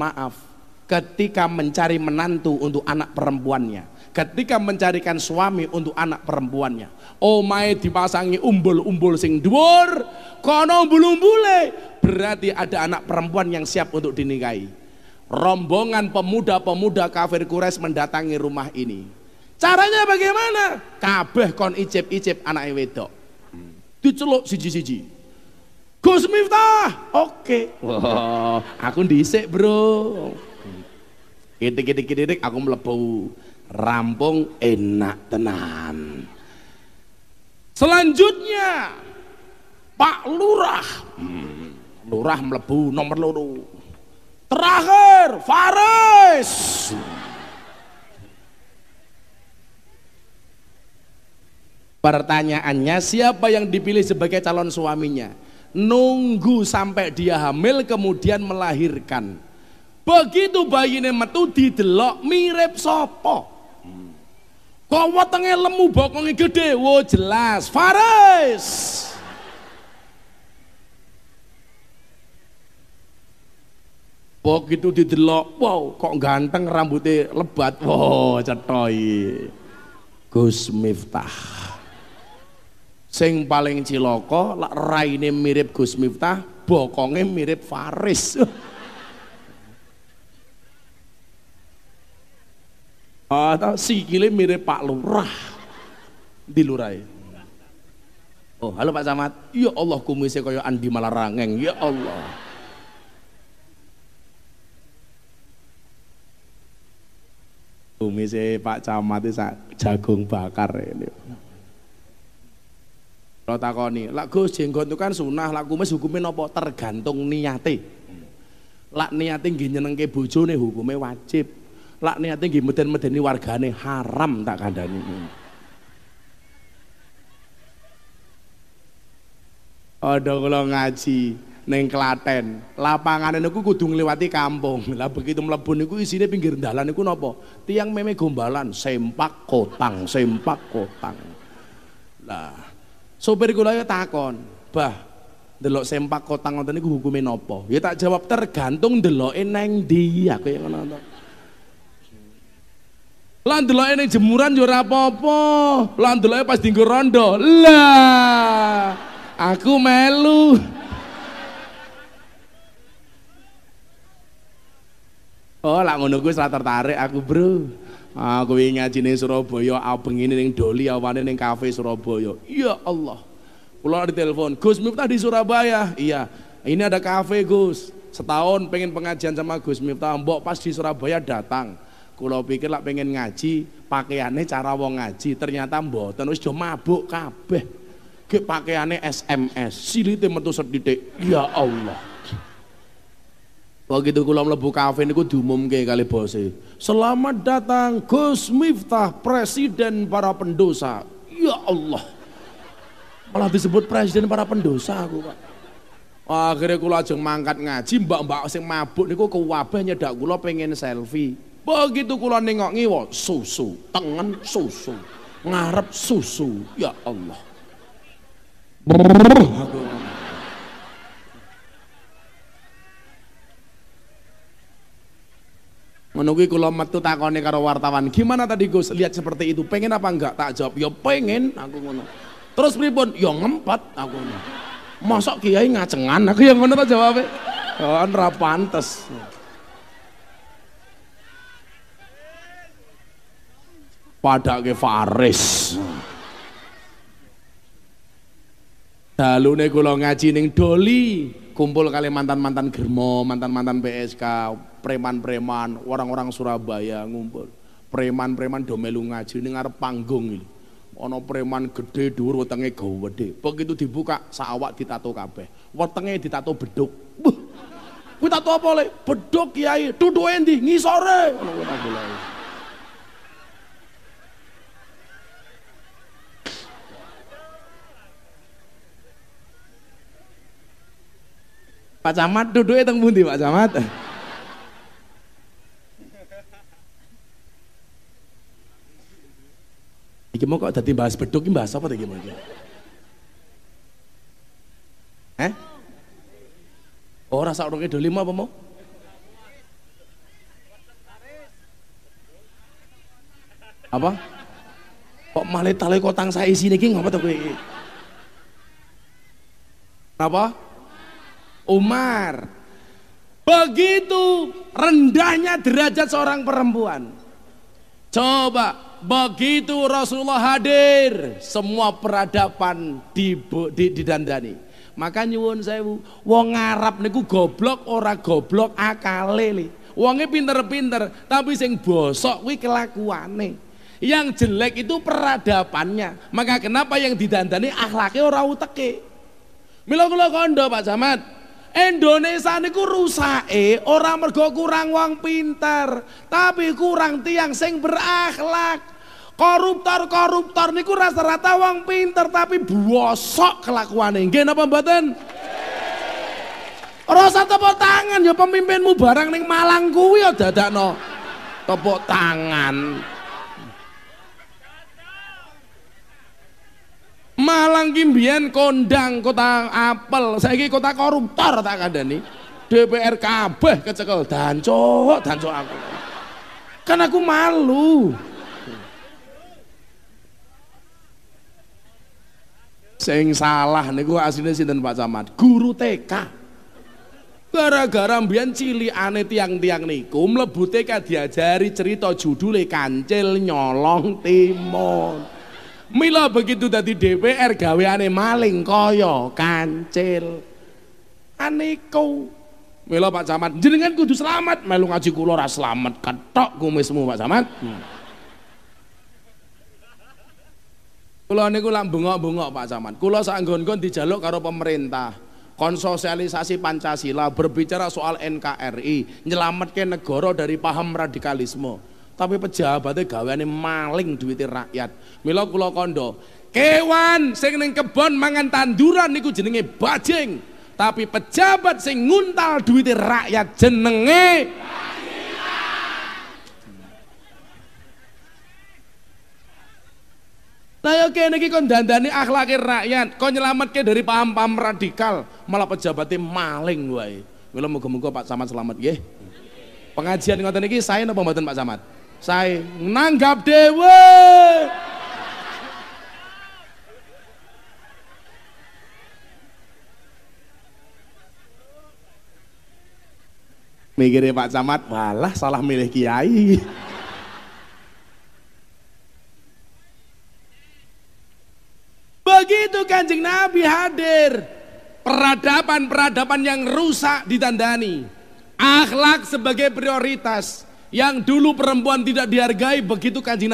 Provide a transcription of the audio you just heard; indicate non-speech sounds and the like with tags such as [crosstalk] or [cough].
maaf. Ketika mencari menantu untuk anak perempuannya. Ketika mencarikan suami untuk anak perempuannya. Omae dipasangi umbul-umbul sing dhuwur kono umbul-umbule. Berarti ada anak perempuan yang siap untuk dinikahi. Rombongan pemuda-pemuda kafir Quraisy mendatangi rumah ini. Caranya bagaimana? Kabeh kon icip-icip anak wedok. Diceluk siji-siji Gus Miftah. Oke. Wah, aku dhisik, Bro. Kitik-kitik-kitik aku mlebu. Rampung enak tenan. Selanjutnya Pak Lurah. Hmm, lurah mlebu nomor loro. Terakhir Faris. Pertanyaannya siapa yang dipilih sebagai calon suaminya? Nunggu sampai dia hamil kemudian melahirkan. Begitu bayinya metu didelok mirip sopo kok wetenge lemu bokongnya gede wo jelas. Faris! Begitu didelok wow kok ganteng rambutnya lebat. Wow cetoy Gus Miftah sing paling ciloko lak raine mirip Gus Miftah bokonge mirip Faris. [laughs] Atau sikile mirip Pak Lurah. Di Lurai oh halo Pak Camat ya Allah kumisnya kaya Andi Malarangeng. Ya Allah. Kumisnya Pak Camat itu jagung bakar ini kalau takoni, lak Gus jenggot itu kan sunah, lak kumis hukumnya nopo tergantung niate. Lak niate nggih nyenengke bojone hukumnya wajib. Lak niate nggih meden-medeni wargane haram tak kandhani. Ada kalau ngaji neng Klaten, lapangan niku kudu ngliwati kampung. Lah begitu mlebu niku isine pinggir dalan niku napa? Tiang meme gombalan, sempak kotang, sempak kotang. Lah Sopir kula ya takon, "Bah, delok sempak kotang ngoten niku hukume napa?" Ya tak jawab tergantung deloke neng ndi, aku yang ngono Lan deloke ning jemuran yo ora apa-apa. Lan deloke pas dinggo rondo. Lah, aku melu. Oh, lak ngono kuwi tertarik aku, Bro. Aku ingin ngaji ning Surabaya, abeng ini ning Doli, awane ning kafe Surabaya. Ya Allah. Kula di telepon, Gus Miftah di Surabaya. Iya. Ini ada kafe Gus. Setahun pengen pengajian sama Gus Miftah, mbok pas di Surabaya datang. Kula pikir lah pengen ngaji, pakaiannya cara wong ngaji, ternyata mboten wis do mabuk kabeh. Ki pakaiannya SMS, silite metu sedidik. Ya Allah. Begitu kula mlebu kafe niku diumumke kali bose. Selamat datang Gus Miftah, presiden para pendosa. Ya Allah. Malah disebut presiden para pendosa aku, Pak. Akhirnya kula ajeng mangkat ngaji, mbak-mbak sing mabuk niku kewabah nyedak kula pengen selfie. Begitu kula nengok ngiwa, susu, tengen susu, ngarep susu. Ya Allah. Brrr. Kuwi kula metu takone karo wartawan, "Gimana tadi Gus? Lihat seperti itu. Pengen apa enggak?" Tak jawab, "Ya pengen." Aku ngono. Terus pripun? "Ya ngempet." Aku ngono. Mosok kiai ngacengan? Aku yang ngono tak jawabe. Oh, ora pantes. Padake Faris. Dalune kula ngaji ning Doli, kumpul kali mantan-mantan Germo, mantan-mantan PSK, preman-preman, orang-orang Surabaya ngumpul. Preman-preman do melu ngaji ning ngarep panggung iki. Ana preman gede dhuwur wetenge gede. Begitu dibuka sawak ditato kabeh. Wetenge ditato beduk. Buh. Kuwi tato apa le? Beduk Kiai. Duduke endi? Ngisore. Ngono kuwi Pak Camat duduknya teng pundi Pak Camat? Iki mau kok tadi bahas beduk ini bahas apa tadi mau? Eh? Oh rasa orangnya dua lima apa mau? Apa? Kok malah tali kotang saya isi nih, ngapa tuh Kenapa? Kenapa? Umar. Begitu rendahnya derajat seorang perempuan. Coba begitu Rasulullah hadir, semua peradaban di, di, didandani. Maka nyuwun sewu, wong Arab niku goblok ora goblok akale li. Wonge pinter-pinter, tapi sing bosok kuwi kelakuane. Yang jelek itu peradabannya. Maka kenapa yang didandani akhlaknya ora uteke. Mila kula kondo Pak Camat, Indonesia niku rusake ora mergo kurang wong pinter, tapi kurang tiang sing berakhlak. Koruptor-koruptor niku rata-rata wong pinter tapi bosok kelakuane. Nggih napa mboten? Rasa tepuk tangan ya pemimpinmu barang ning Malang kuwi ya dadakno tepuk tangan. Malang ki kondang kota apel, saiki kota koruptor tak kandhani. DPR kabeh kecekel danco, danco aku. Kan aku malu. Sing salah niku asline sinten Pak Camat? Guru TK. Gara-gara mbiyen cilikane tiang-tiang niku mlebu TK diajari cerita judule Kancil Nyolong Timun. Mila begitu dadi DPR gaweane maling kaya kancil. Aneko. Mila Pak Camat, jenengan kudu selamat, melu ngaji kula ora selamat ketok kumismu Pak Camat. Hmm. Kula niku lak bengok-bengok Pak Camat. Kula saenggon-nggon dijaluk karo pemerintah konsosialisasi Pancasila, berbicara soal NKRI, nyelamatkan negara dari paham radikalisme tapi pejabatnya gaweane maling duit rakyat. Mila kula kondo, kewan sing ning kebon mangan tanduran niku jenenge bajing. Tapi pejabat sing nguntal duit rakyat jenenge Lah yo kene iki kon dandani akhlake rakyat, kon nyelametke dari paham-paham radikal, malah pejabatnya maling wae. Mila muga-muga Pak Samad selamat nggih. Pengajian ngoten iki saya napa mboten Pak Samad? Saya nanggap dewe. Mikirnya Pak Camat malah salah milih kiai. Begitu kanjeng Nabi hadir peradaban-peradaban yang rusak ditandani. Akhlak sebagai prioritas yang dulu perempuan tidak dihargai begitu kanjeng